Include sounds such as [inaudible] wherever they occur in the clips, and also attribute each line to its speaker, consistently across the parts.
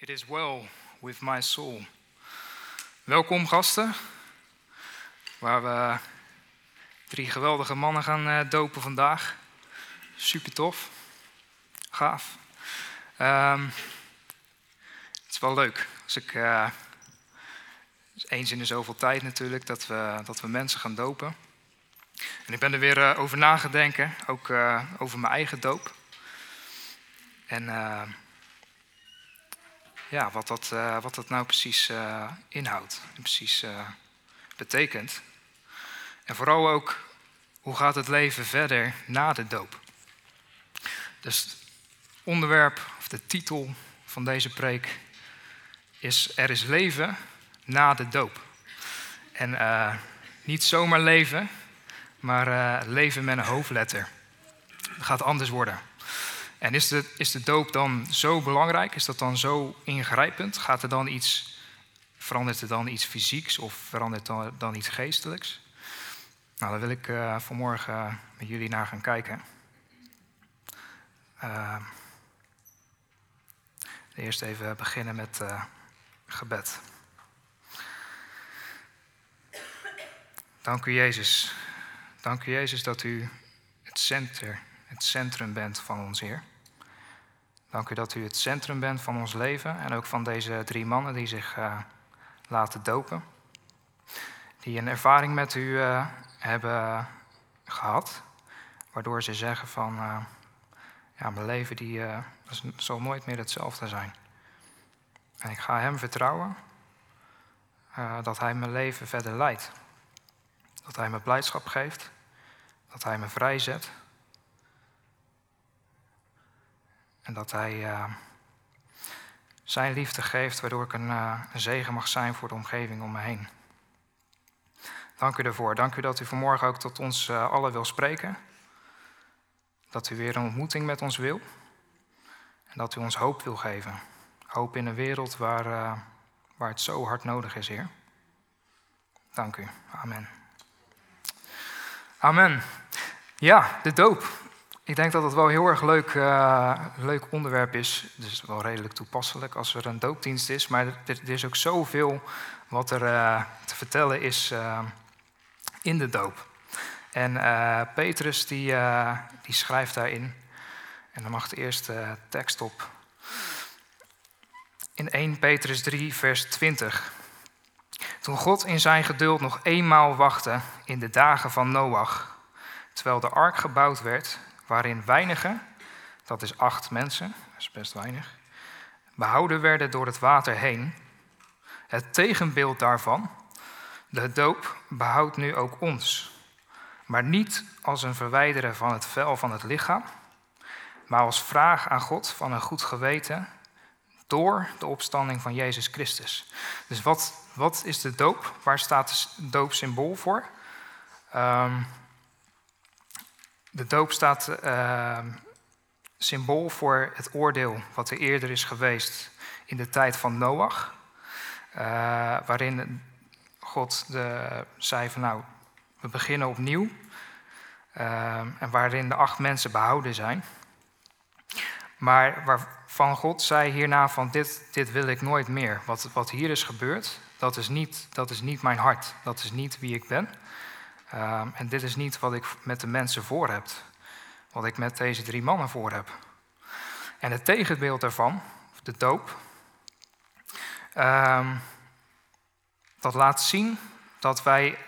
Speaker 1: It is well with my soul. Welkom gasten, waar we drie geweldige mannen gaan eh, dopen vandaag. Super tof, gaaf. Ehm, het is wel leuk als ik uh, eens in de zoveel tijd natuurlijk dat we, dat we mensen gaan dopen. En ik ben er weer uh, over nagedenken, ook over mijn eigen doop. En ja, wat, dat, uh, wat dat nou precies uh, inhoudt en precies uh, betekent. En vooral ook, hoe gaat het leven verder na de doop? Dus het onderwerp, of de titel van deze preek is Er is leven na de doop. En niet zomaar leven, maar leven met een hoofdletter. Het gaat anders worden. En is de, is de doop dan zo belangrijk? Is dat dan zo ingrijpend? Gaat er dan iets, verandert er dan iets fysieks of verandert er dan iets geestelijks? Nou, daar wil ik uh, vanmorgen met jullie naar gaan kijken. Uh, eerst even beginnen met uh, gebed. Dank u Jezus. Dank u Jezus dat u het centrum, het centrum bent van ons Heer. Dank u dat u het centrum bent van ons leven en ook van deze drie mannen die zich uh, laten dopen. Die een ervaring met u uh, hebben gehad, waardoor ze zeggen van, uh, ja, mijn leven die, zal nooit meer hetzelfde zijn. En ik ga hem vertrouwen dat hij mijn leven verder leidt. Dat hij me blijdschap geeft, dat hij me vrijzet En dat Hij uh, Zijn liefde geeft, waardoor ik een, uh, een, zegen mag zijn voor de omgeving om me heen. Dank u ervoor. Dank u dat u vanmorgen ook tot ons uh, allen wil spreken. Dat u weer een ontmoeting met ons wil. En dat u ons hoop wil geven. Hoop in een wereld waar, waar het zo hard nodig is, Heer. Dank u. Amen. Amen. Ja, de doop. Ik denk dat het wel heel erg leuk, uh, leuk onderwerp is. Dus wel redelijk toepasselijk als er een doopdienst is. Maar er, is ook zoveel wat er uh, te vertellen is uh, in de doop. En Petrus die, die schrijft daarin. En dan mag de eerste tekst op. In 1 Petrus 3, vers 20. Toen God in zijn geduld nog eenmaal wachtte in de dagen van Noach, terwijl de ark gebouwd werd, waarin weinigen, dat is acht mensen, dat is best weinig, behouden werden door het water heen. Het tegenbeeld daarvan, de doop, behoudt nu ook ons. Maar niet als een verwijderen van het vel van het lichaam, maar als vraag aan God van een goed geweten door de opstanding van Jezus Christus. Dus wat, wat is de doop? Waar staat de doop symbool voor? Um, de doop staat uh, symbool voor het oordeel wat er eerder is geweest in de tijd van Noach. Uh, waarin God de, zei van nou, we beginnen opnieuw. Uh, en waarin de acht mensen behouden zijn. Maar waarvan God zei hierna van dit, dit wil ik nooit meer. Wat, wat hier is gebeurd, dat is, niet, dat is niet mijn hart. Dat is niet wie ik ben. Uh, en dit is niet wat ik met de mensen voor heb. Wat ik met deze drie mannen voor heb. En het tegenbeeld daarvan, de doop, uh, dat laat zien dat wij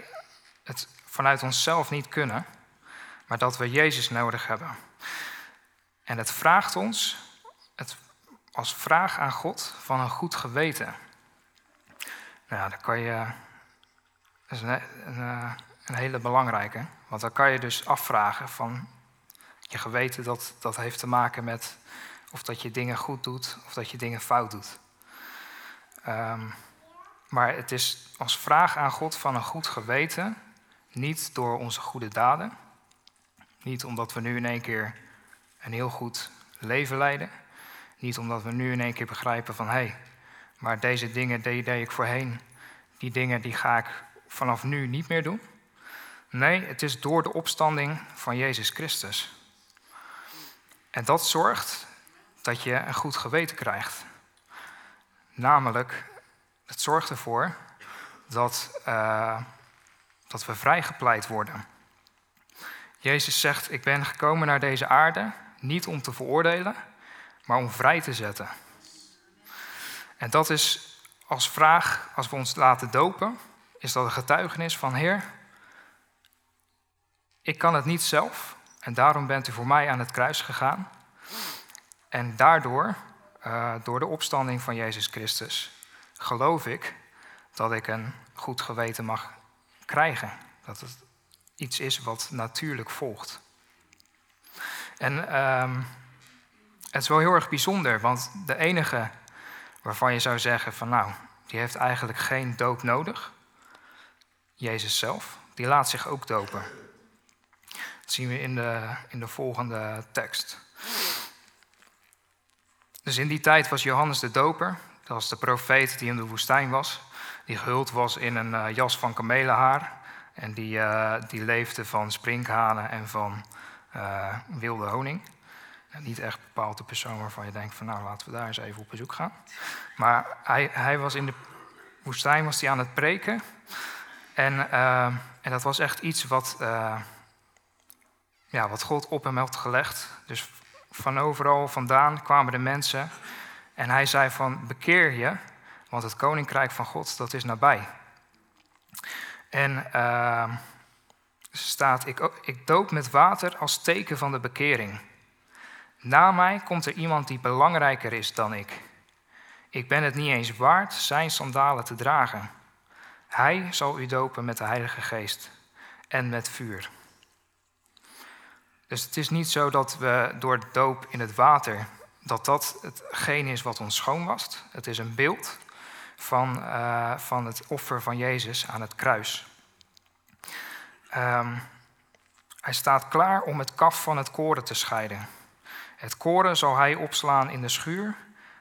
Speaker 1: het vanuit onszelf niet kunnen, maar dat we Jezus nodig hebben. En het vraagt ons, het, als vraag aan God, van een goed geweten. Nou, dan kan je. Dat is een, een, een hele belangrijke. Want dan kan je dus afvragen van je geweten dat, dat heeft te maken met of dat je dingen goed doet of dat je dingen fout doet. Um, maar het is als vraag aan God van een goed geweten, niet door onze goede daden, niet omdat we nu in één keer een heel goed leven leiden, niet omdat we nu in één keer begrijpen van hé, hey, maar deze dingen deed ik voorheen, die dingen die ga ik vanaf nu niet meer doen. Nee, het is door de opstanding van Jezus Christus. En dat zorgt dat je een goed geweten krijgt. Namelijk, het zorgt ervoor dat, uh, dat we vrijgepleit worden. Jezus zegt, ik ben gekomen naar deze aarde niet om te veroordelen, maar om vrij te zetten. En dat is als vraag, als we ons laten dopen, is dat een getuigenis van Heer, ik kan het niet zelf en daarom bent u voor mij aan het kruis gegaan. En daardoor, uh, door de opstanding van Jezus Christus, geloof ik dat ik een goed geweten mag krijgen. Dat het iets is wat natuurlijk volgt. En um, het is wel heel erg bijzonder, want de enige waarvan je zou zeggen van nou, die heeft eigenlijk geen doop nodig, Jezus zelf, die laat zich ook dopen. Dat zien we in de, in de volgende tekst. Dus in die tijd was Johannes de Doper, dat was de profeet die in de woestijn was, die gehuld was in een uh, jas van kamelenhaar en die, uh, die leefde van sprinkhanen en van uh, wilde honing. niet echt bepaald de persoon waarvan je denkt van nou laten we daar eens even op bezoek gaan. Maar hij, hij was in de woestijn was hij aan het preken. En, en dat was echt iets wat, ja, wat God op hem had gelegd. Dus van overal vandaan kwamen de mensen. En hij zei van bekeer je, want het koninkrijk van God dat is nabij. En uh, staat, ik, ik doop met water als teken van de bekering. Na mij komt er iemand die belangrijker is dan ik. Ik ben het niet eens waard zijn sandalen te dragen. Hij zal u dopen met de Heilige Geest en met vuur. Dus het is niet zo dat we door doop in het water, dat dat hetgeen is wat ons schoon was. Het is een beeld van, uh, van het offer van Jezus aan het kruis. Um, hij staat klaar om het kaf van het koren te scheiden. Het koren zal hij opslaan in de schuur,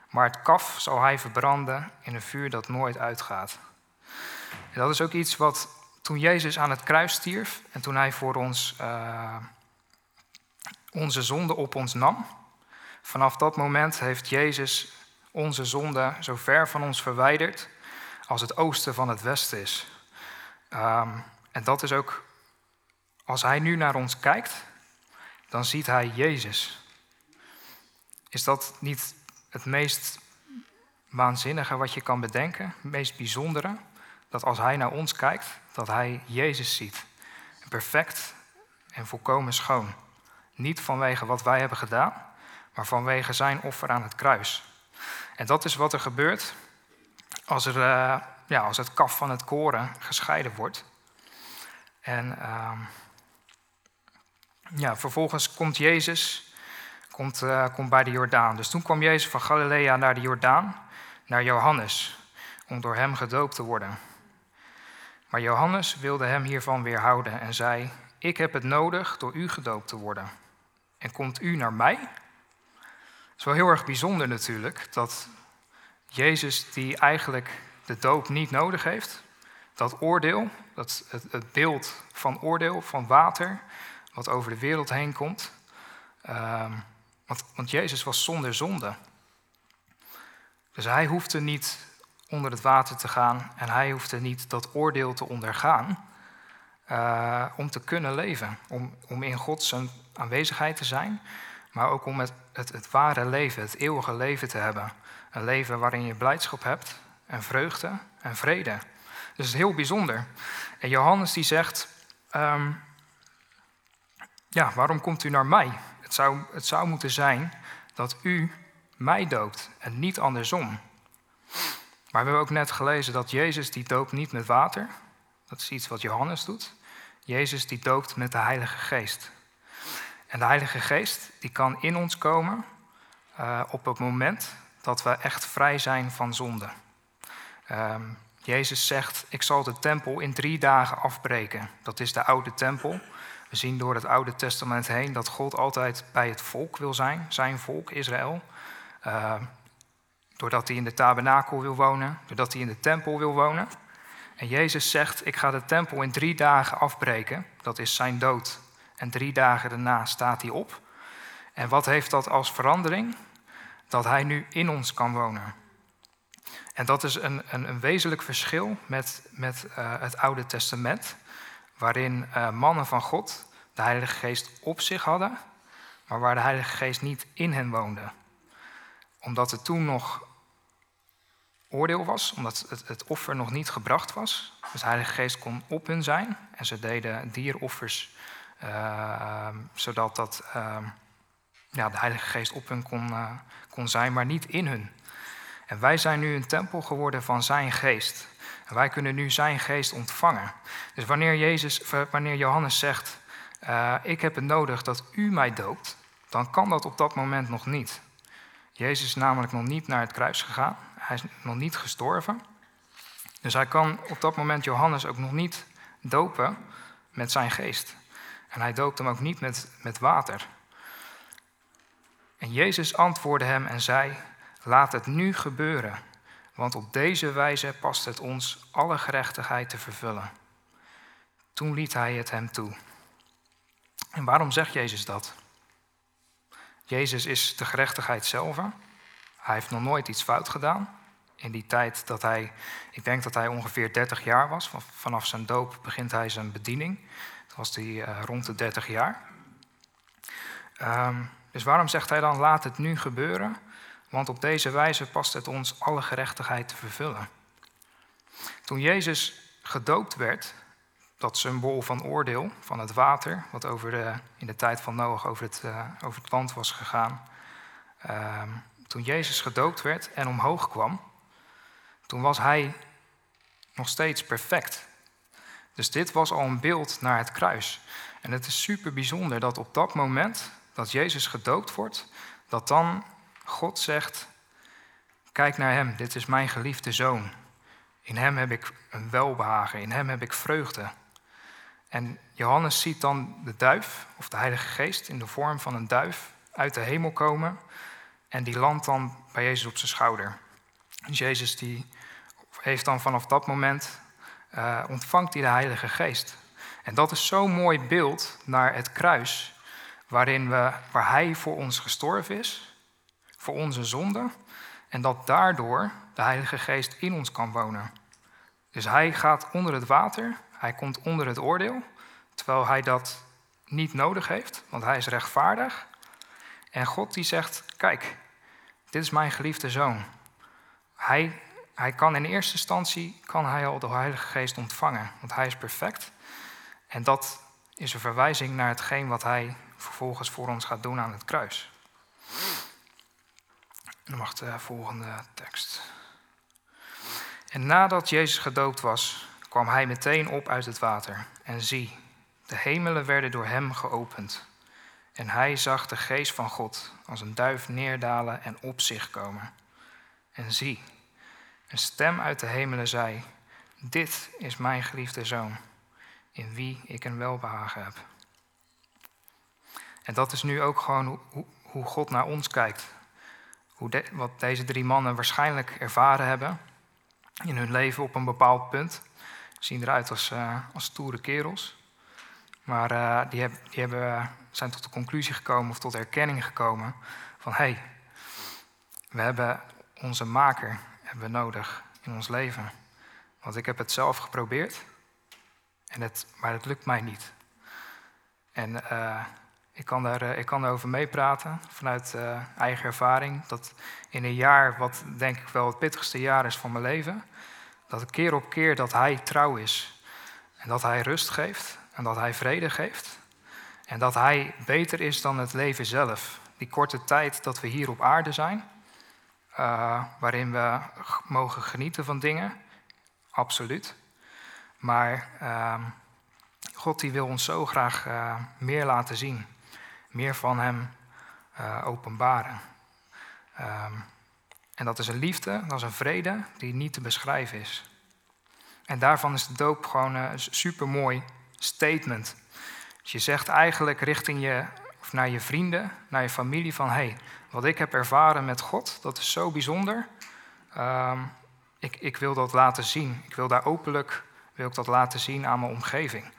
Speaker 1: maar het kaf zal hij verbranden in een vuur dat nooit uitgaat. En dat is ook iets wat toen Jezus aan het kruis stierf en toen hij voor ons uh, onze zonde op ons nam, vanaf dat moment heeft Jezus onze zonde zo ver van ons verwijderd als het oosten van het westen is. Um, en dat is ook als hij nu naar ons kijkt, dan ziet hij Jezus. Is dat niet het meest waanzinnige wat je kan bedenken, het meest bijzondere? Dat als hij naar ons kijkt, dat hij Jezus ziet. Perfect en volkomen schoon. Niet vanwege wat wij hebben gedaan, maar vanwege zijn offer aan het kruis. En dat is wat er gebeurt als, er, uh, ja, als het kaf van het koren gescheiden wordt. En uh, ja, vervolgens komt Jezus komt, uh, komt bij de Jordaan. Dus toen kwam Jezus van Galilea naar de Jordaan, naar Johannes, om door hem gedoopt te worden. Maar Johannes wilde hem hiervan weerhouden en zei: Ik heb het nodig door u gedoopt te worden. En komt u naar mij? Het is wel heel erg bijzonder natuurlijk dat Jezus, die eigenlijk de doop niet nodig heeft, dat oordeel, dat het, beeld van oordeel, van water, wat over de wereld heen komt. Uh, want, want Jezus was zonder zonde. Dus hij hoefde niet onder het water te gaan en hij hoefde niet dat oordeel te ondergaan uh, om te kunnen leven. Om, om in Gods aanwezigheid te zijn, maar ook om het, het, het ware leven, het eeuwige leven te hebben. Een leven waarin je blijdschap hebt en vreugde en vrede. Dus het is heel bijzonder. En Johannes die zegt, um, ja, waarom komt u naar mij? Het zou, het zou moeten zijn dat u mij doopt en niet andersom. Maar we hebben ook net gelezen dat Jezus die doopt niet met water. Dat is iets wat Johannes doet. Jezus die doopt met de Heilige Geest. En de Heilige Geest die kan in ons komen uh, op het moment dat we echt vrij zijn van zonde. Um, Jezus zegt, ik zal de tempel in drie dagen afbreken. Dat is de oude tempel. We zien door het Oude Testament heen dat God altijd bij het volk wil zijn, zijn volk Israël. Uh, doordat hij in de tabernakel wil wonen, doordat hij in de tempel wil wonen. En Jezus zegt, ik ga de tempel in drie dagen afbreken. Dat is zijn dood. En drie dagen daarna staat hij op. En wat heeft dat als verandering? Dat hij nu in ons kan wonen. En dat is een, een, een wezenlijk verschil met, met uh, het Oude Testament, waarin uh, mannen van God de Heilige Geest op zich hadden, maar waar de Heilige Geest niet in hen woonde. Omdat er toen nog oordeel was, omdat het, het offer nog niet gebracht was. Dus de Heilige Geest kon op hun zijn en ze deden dieroffers, zodat dat, uh, ja, de Heilige Geest op hun kon, uh, kon zijn, maar niet in hun. En wij zijn nu een tempel geworden van zijn geest. En wij kunnen nu zijn geest ontvangen. Dus wanneer, Jezus, wanneer Johannes zegt, uh, ik heb het nodig dat u mij doopt, dan kan dat op dat moment nog niet. Jezus is namelijk nog niet naar het kruis gegaan. Hij is nog niet gestorven. Dus hij kan op dat moment Johannes ook nog niet dopen met zijn geest. En hij doopt hem ook niet met, met water. En Jezus antwoordde hem en zei: Laat het nu gebeuren, want op deze wijze past het ons alle gerechtigheid te vervullen. Toen liet hij het hem toe. En waarom zegt Jezus dat? Jezus is de gerechtigheid zelf. Hij heeft nog nooit iets fout gedaan. In die tijd dat hij, ik denk dat hij ongeveer 30 jaar was. Vanaf zijn doop begint hij zijn bediening. Was hij uh, rond de 30 jaar. Um, dus waarom zegt hij dan, laat het nu gebeuren? Want op deze wijze past het ons alle gerechtigheid te vervullen. Toen Jezus gedoopt werd, dat symbool van oordeel, van het water, wat over de, in de tijd van Noach over het, uh, over het land was gegaan. Uh, toen Jezus gedoopt werd en omhoog kwam, toen was hij nog steeds perfect. Dus dit was al een beeld naar het kruis. En het is super bijzonder dat op dat moment dat Jezus gedoopt wordt, dat dan God zegt: Kijk naar hem, dit is mijn geliefde zoon. In hem heb ik een welbehagen, in hem heb ik vreugde. En Johannes ziet dan de duif, of de Heilige Geest, in de vorm van een duif uit de hemel komen. En die landt dan bij Jezus op zijn schouder. En Jezus die heeft dan vanaf dat moment, uh, ontvangt hij de Heilige Geest. En dat is zo'n mooi beeld naar het kruis, waarin we, waar hij voor ons gestorven is, voor onze zonde. En dat daardoor de Heilige Geest in ons kan wonen. Dus hij gaat onder het water, hij komt onder het oordeel, terwijl hij dat niet nodig heeft, want hij is rechtvaardig. En God die zegt, kijk, dit is mijn geliefde zoon. Hij, hij kan in eerste instantie kan hij al de Heilige Geest ontvangen, want hij is perfect. En dat is een verwijzing naar hetgeen wat hij vervolgens voor ons gaat doen aan het kruis. Dan mag de volgende tekst. En nadat Jezus gedoopt was, kwam hij meteen op uit het water. En zie, de hemelen werden door hem geopend. En hij zag de geest van God als een duif neerdalen en op zich komen. En zie, een stem uit de hemelen zei: Dit is mijn geliefde zoon, in wie ik een welbehagen heb. En dat is nu ook gewoon hoe, God naar ons kijkt. Hoe wat deze drie mannen waarschijnlijk ervaren hebben in hun leven op een bepaald punt. Zien eruit als, uh, als stoere kerels. Maar uh, die, heb, die hebben, zijn tot de conclusie gekomen of tot erkenning gekomen van hé, hey, we hebben onze maker hebben we nodig in ons leven. Want ik heb het zelf geprobeerd, en het, maar het lukt mij niet. En uh, ik kan, daar, ik kan daarover meepraten vanuit uh, eigen ervaring. Dat in een jaar, wat denk ik wel het pittigste jaar is van mijn leven, dat keer op keer dat Hij trouw is. En dat Hij rust geeft en dat Hij vrede geeft. En dat Hij beter is dan het leven zelf. Die korte tijd dat we hier op aarde zijn, uh, waarin we mogen genieten van dingen, absoluut. Maar uh, God die wil ons zo graag uh, meer laten zien, meer van Hem uh, openbaren. Um, en dat is een liefde, dat is een vrede die niet te beschrijven is. En daarvan is de doop gewoon een supermooi statement. Dus je zegt eigenlijk richting je, naar je vrienden, naar je familie van... hey, wat ik heb ervaren met God, dat is zo bijzonder. Um, ik, ik wil dat laten zien. Ik wil daar openlijk wil ik dat laten zien aan mijn omgeving.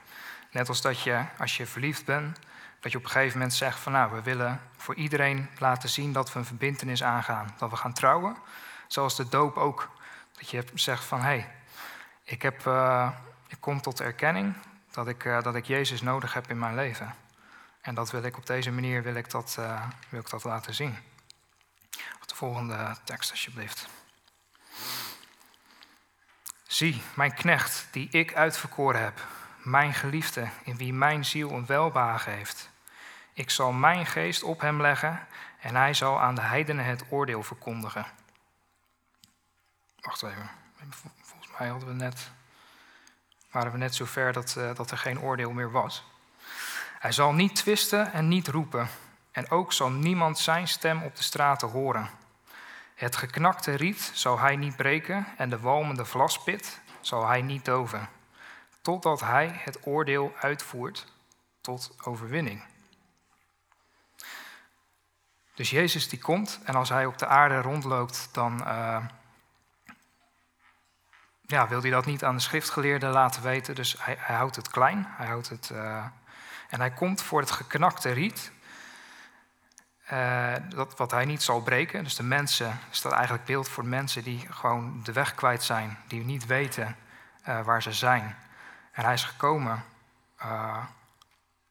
Speaker 1: Net als dat je, als je verliefd bent, dat je op een gegeven moment zegt van nou, we willen voor iedereen laten zien dat we een verbindenis aangaan. Dat we gaan trouwen. Zoals de doop ook Dat je zegt van hé, hey, ik, heb, uh, ik kom tot erkenning dat ik, uh, dat ik Jezus nodig heb in mijn leven. En dat wil ik op deze manier wil ik dat, uh, wil ik dat laten zien. De volgende tekst alsjeblieft. Zie, mijn knecht die ik uitverkoren heb, mijn geliefde in wie mijn ziel een welbehagen heeft. Ik zal mijn geest op hem leggen en hij zal aan de heidenen het oordeel verkondigen. Wacht even, volgens mij hadden we net, waren we net zover dat, uh, dat er geen oordeel meer was. Hij zal niet twisten en niet roepen, en ook zal niemand zijn stem op de straten horen. Het geknakte riet zal hij niet breken en de walmende vlaspit zal hij niet doven, totdat hij het oordeel uitvoert tot overwinning. Dus Jezus die komt en als hij op de aarde rondloopt, dan uh, ja, wil hij dat niet aan de schriftgeleerden laten weten. Dus hij, hij houdt het klein, hij houdt het, uh, en hij komt voor het geknakte riet, uh, dat, wat hij niet zal breken. Dus de mensen, is dat eigenlijk beeld voor mensen die gewoon de weg kwijt zijn, die niet weten waar ze zijn. En hij is gekomen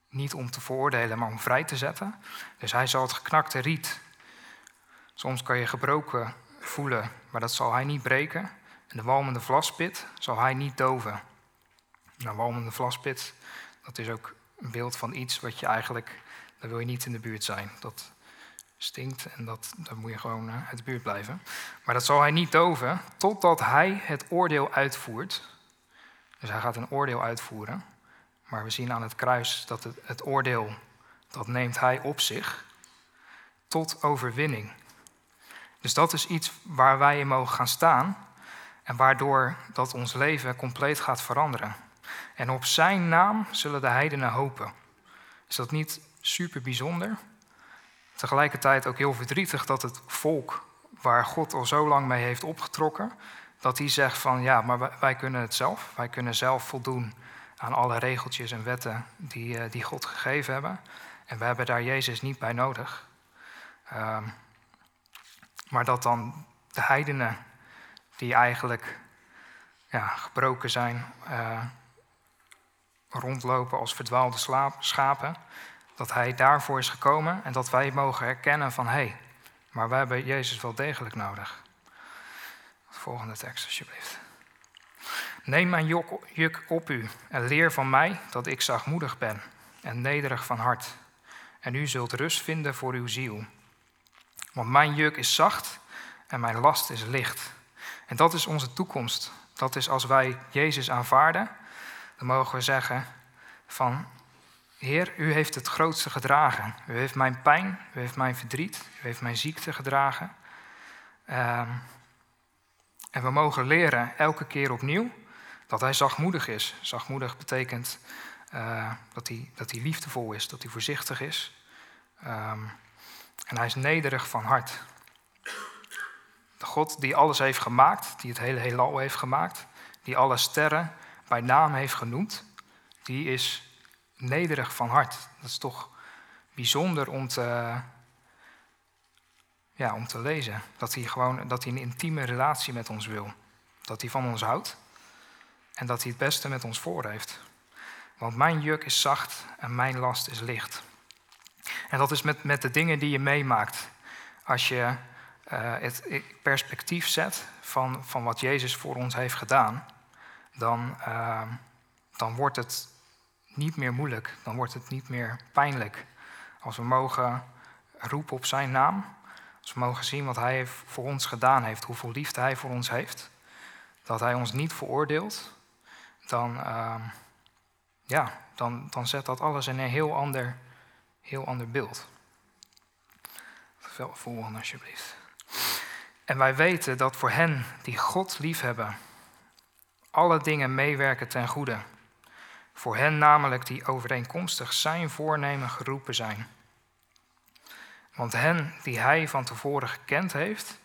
Speaker 1: niet om te veroordelen, maar om vrij te zetten. Dus hij zal het geknakte riet. Soms kan je gebroken voelen, maar dat zal hij niet breken. En de walmende vlaspit zal hij niet doven. Nou, walmende vlaspit, dat is ook een beeld van iets wat je eigenlijk, daar wil je niet in de buurt zijn. Dat stinkt en dat, moet je gewoon uh, uit de buurt blijven. Maar dat zal hij niet doven totdat hij het oordeel uitvoert. Dus hij gaat een oordeel uitvoeren. Maar we zien aan het kruis dat het, het oordeel, dat neemt hij op zich tot overwinning. Dus dat is iets waar wij in mogen gaan staan en waardoor dat ons leven compleet gaat veranderen. En op zijn naam zullen de heidenen hopen. Is dat niet super bijzonder? Tegelijkertijd ook heel verdrietig dat het volk waar God al zo lang mee heeft opgetrokken, dat hij zegt van ja, maar wij kunnen het zelf. Wij kunnen zelf voldoen aan alle regeltjes en wetten die, uh, die God gegeven hebben. En we hebben daar Jezus niet bij nodig. Uh, maar dat dan de heidenen, die eigenlijk ja, gebroken zijn, uh, rondlopen als verdwaalde schapen, dat Hij daarvoor is gekomen en dat wij mogen herkennen van hé, hey, maar wij hebben Jezus wel degelijk nodig. Volgende tekst, alsjeblieft. Neem mijn juk op u en leer van mij dat ik zachtmoedig ben en nederig van hart. En u zult rust vinden voor uw ziel. Want mijn juk is zacht en mijn last is licht. En dat is onze toekomst. Dat is als wij Jezus aanvaarden, mogen we zeggen van, Heer, u heeft het grootste gedragen. U heeft mijn pijn, u heeft mijn verdriet, u heeft mijn ziekte gedragen. Uh, en we mogen leren elke keer opnieuw dat hij zachtmoedig is. Zachtmoedig betekent uh, dat, hij, dat hij liefdevol is, dat hij voorzichtig is. Um, en hij is nederig van hart. De God die alles heeft gemaakt, die het hele heelal heeft gemaakt, die alle sterren bij naam heeft genoemd, die is nederig van hart. Dat is toch bijzonder om te, ja, om te lezen. Dat hij gewoon dat hij een intieme relatie met ons wil. Dat hij van ons houdt en dat hij het beste met ons voor heeft. Want mijn juk is zacht en mijn last is licht. En dat is met, met de dingen die je meemaakt. Als je uh, het perspectief zet van, van wat Jezus voor ons heeft gedaan, dan, uh, dan wordt het niet meer moeilijk, dan wordt het niet meer pijnlijk. Als we mogen roepen op zijn naam, als we mogen zien wat hij voor ons gedaan heeft, hoeveel liefde hij voor ons heeft, dat hij ons niet veroordeelt, dan, uh, ja, dan, dan zet dat alles in een heel ander, heel ander beeld. Volgende alsjeblieft. En wij weten dat voor hen die God liefhebben, alle dingen meewerken ten goede. Voor hen namelijk die overeenkomstig zijn voornemen geroepen zijn. Want hen die hij van tevoren gekend heeft,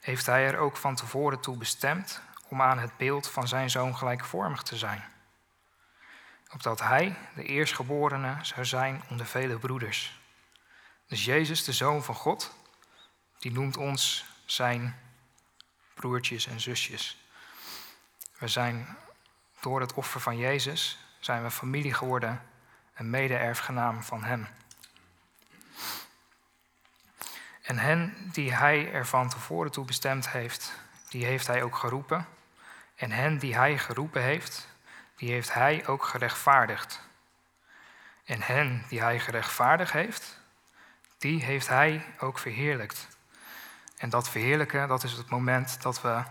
Speaker 1: heeft hij er ook van tevoren toe bestemd om aan het beeld van zijn zoon gelijkvormig te zijn. Opdat hij de eerstgeborene zou zijn onder vele broeders. Dus Jezus, de zoon van God, die noemt ons zijn broertjes en zusjes. We zijn door het offer van Jezus zijn we familie geworden en mede-erfgenaam van Hem. En hen die Hij er van tevoren toe bestemd heeft, die heeft Hij ook geroepen. En hen die Hij geroepen heeft, die heeft Hij ook gerechtvaardigd. En hen die Hij gerechtvaardigd heeft, die heeft Hij ook verheerlijkt. En dat verheerlijken, dat is het moment dat we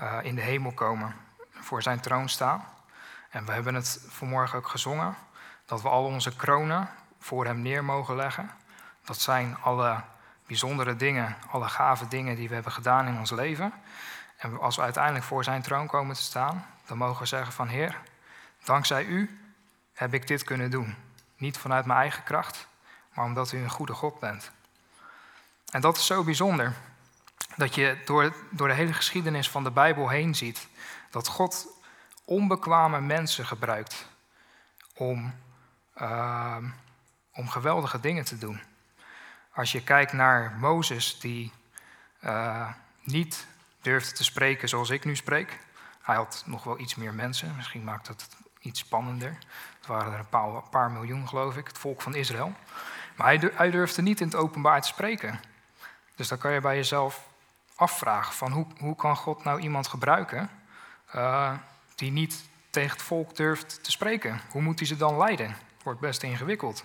Speaker 1: uh, in de hemel komen, voor Zijn troon staan. En we hebben het vanmorgen ook gezongen, dat we al onze kronen voor Hem neer mogen leggen. Dat zijn alle bijzondere dingen, alle gave dingen die we hebben gedaan in ons leven. En als we uiteindelijk voor Zijn troon komen te staan, dan mogen we zeggen van Heer, dankzij U heb ik dit kunnen doen. Niet vanuit mijn eigen kracht, maar omdat U een goede God bent. En dat is zo bijzonder, dat je door, door de hele geschiedenis van de Bijbel heen ziet dat God onbekwame mensen gebruikt om, uh, om geweldige dingen te doen. Als je kijkt naar Mozes, die uh, niet durfde te spreken zoals ik nu spreek. Hij had nog wel iets meer mensen, misschien maakt dat het iets spannender. Het waren er een paar, miljoen, geloof ik, het volk van Israël. Maar hij, durfde niet in het openbaar te spreken. Dus dan kan je bij jezelf afvragen: van hoe, hoe kan God nou iemand gebruiken uh, die niet tegen het volk durft te spreken. Hoe moet hij ze dan leiden? Wordt best ingewikkeld.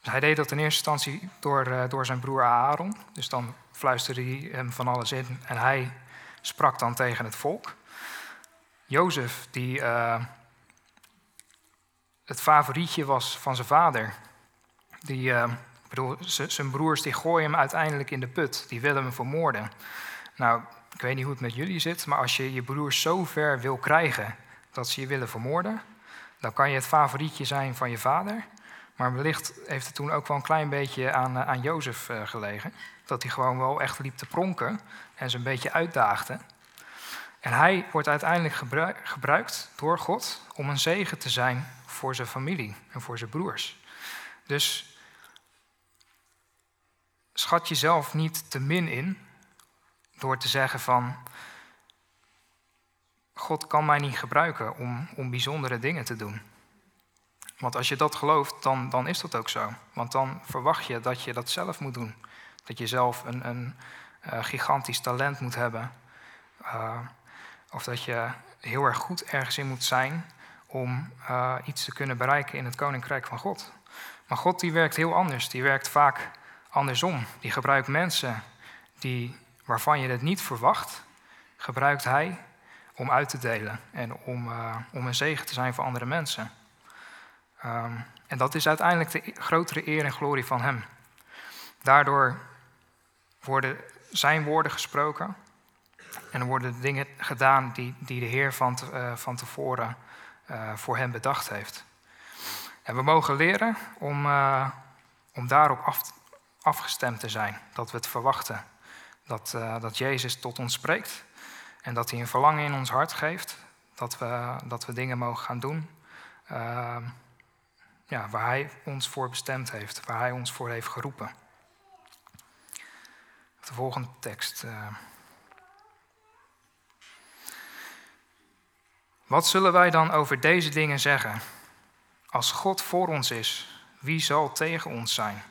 Speaker 1: Dus hij deed dat in eerste instantie door, uh, door zijn broer Aaron. Dus dan fluisterde hij hem van alles in en hij sprak dan tegen het volk. Jozef, die uh, het favorietje was van zijn vader. Die, uh, bedoel, zijn broers die gooien hem uiteindelijk in de put. Die willen hem vermoorden. Nou, ik weet niet hoe het met jullie zit, maar als je je broers zo ver wil krijgen dat ze je willen vermoorden, dan kan je het favorietje zijn van je vader. Maar wellicht heeft het toen ook wel een klein beetje aan, eh, aan Jozef uh, gelegen. Dat hij gewoon wel echt liep te pronken en ze een beetje uitdaagde. En hij wordt uiteindelijk gebruikt door God om een zegen te zijn voor zijn familie en voor zijn broers. Dus schat jezelf niet te min in door te zeggen van, God kan mij niet gebruiken om, om bijzondere dingen te doen. Want als je dat gelooft, dan, dan is dat ook zo. Want dan verwacht je dat je dat zelf moet doen. Dat je zelf een, een uh, gigantisch talent moet hebben. Uh, of dat je heel erg goed ergens in moet zijn om uh, iets te kunnen bereiken in het koninkrijk van God. Maar God die werkt heel anders. Die werkt vaak andersom. Die gebruikt mensen die waarvan je het niet verwacht, gebruikt Hij om uit te delen en om, uh, om een zegen te zijn voor andere mensen. Um, en dat is uiteindelijk de grotere eer en glorie van Hem. Daardoor worden Zijn woorden gesproken en er worden dingen gedaan die, die de Heer van, te, uh, van tevoren uh, voor Hem bedacht heeft. En we mogen leren om, om daarop af, afgestemd te zijn, dat we het verwachten dat, uh, dat Jezus tot ons spreekt en dat hij een verlangen in ons hart geeft. Dat we, dat we dingen mogen gaan doen uh, ja, waar hij ons voor bestemd heeft, waar hij ons voor heeft geroepen. De volgende tekst. Uh. Wat zullen wij dan over deze dingen zeggen? Als God voor ons is, wie zal tegen ons zijn?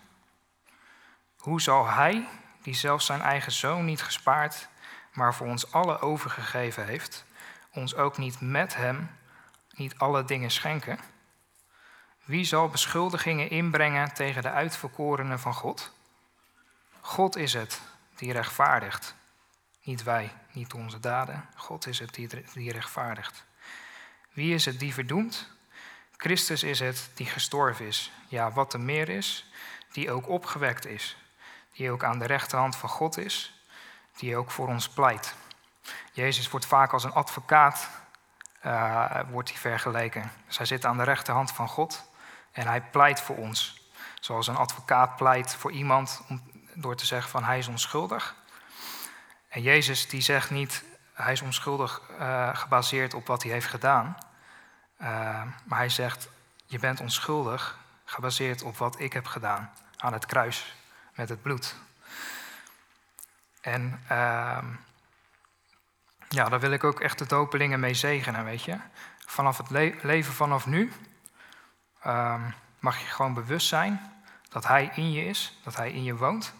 Speaker 1: Hoe zal Hij die zelfs zijn eigen zoon niet gespaard, maar voor ons alle overgegeven heeft, ons ook niet met hem niet alle dingen schenken? Wie zal beschuldigingen inbrengen tegen de uitverkorenen van God? God is het die rechtvaardigt. Niet wij, niet onze daden. God is het die, rechtvaardigt. Wie is het die verdoemt? Christus is het die gestorven is. Ja, wat er meer is, die ook opgewekt is die ook aan de rechterhand van God is, die ook voor ons pleit. Jezus wordt vaak als een advocaat uh, wordt hij vergeleken. Dus hij zit aan de rechterhand van God en hij pleit voor ons. Zoals een advocaat pleit voor iemand om, door te zeggen van hij is onschuldig. En Jezus die zegt niet hij is onschuldig uh, gebaseerd op wat hij heeft gedaan. Uh, maar hij zegt je bent onschuldig gebaseerd op wat ik heb gedaan aan het kruis met het bloed. En uh, ja, daar wil ik ook echt de dopelingen mee zegenen, weet je. Vanaf het leven vanaf nu ehm, mag je gewoon bewust zijn dat Hij in je is, dat Hij in je woont,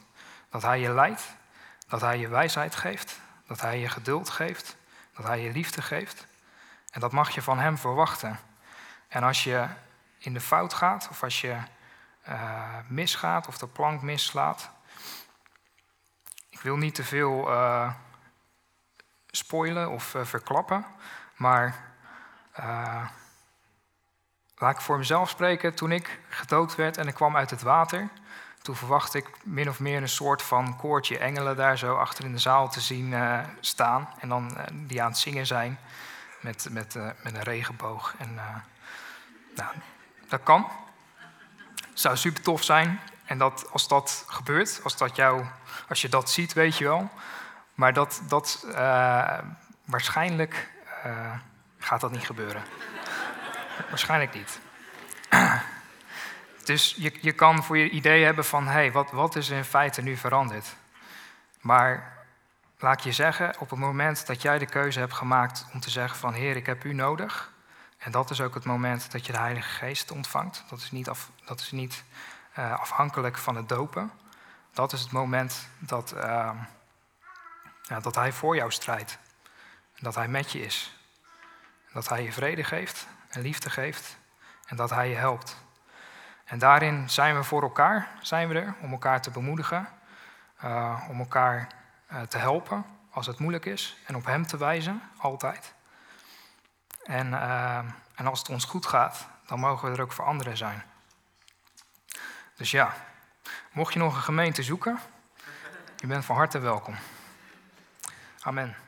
Speaker 1: dat Hij je leidt, dat Hij je wijsheid geeft, dat Hij je geduld geeft, dat Hij je liefde geeft. En dat mag je van Hem verwachten. En als je in de fout gaat, of als je uh, misgaat, of de plank mislaat. Ik wil niet te veel uh, spoilen of uh, verklappen, maar laat ik voor mezelf spreken. Toen ik gedoopt werd en ik kwam uit het water, toen verwachtte ik min of meer een soort van koortje engelen daar zo achter in de zaal te zien staan. En dan die aan het zingen zijn met, met, met een regenboog. En nou, dat kan. Zou super tof zijn. En dat, als dat gebeurt, als, dat jou, als je dat ziet, weet je wel. Maar dat, dat uh, waarschijnlijk uh, gaat dat niet gebeuren. [laughs] waarschijnlijk niet. [clears throat] dus je, je kan voor je idee hebben van, hé, hey, wat, wat is er in feite nu veranderd? Maar laat ik je zeggen, op het moment dat jij de keuze hebt gemaakt om te zeggen van, Heer, ik heb u nodig en dat is ook het moment dat je de Heilige Geest ontvangt. Dat is niet, af, dat is niet uh, afhankelijk van het dopen. Dat is het moment dat, uh, ja, dat Hij voor jou strijdt. Dat Hij met je is. Dat Hij je vrede geeft en liefde geeft. En dat Hij je helpt. En daarin zijn we voor elkaar, zijn we er, om elkaar te bemoedigen. Uh, om elkaar te helpen als het moeilijk is. En op Hem te wijzen, altijd. En, uh, en als het ons goed gaat, dan mogen we er ook voor anderen zijn. Dus ja, mocht je nog een gemeente zoeken, je bent van harte welkom. Amen.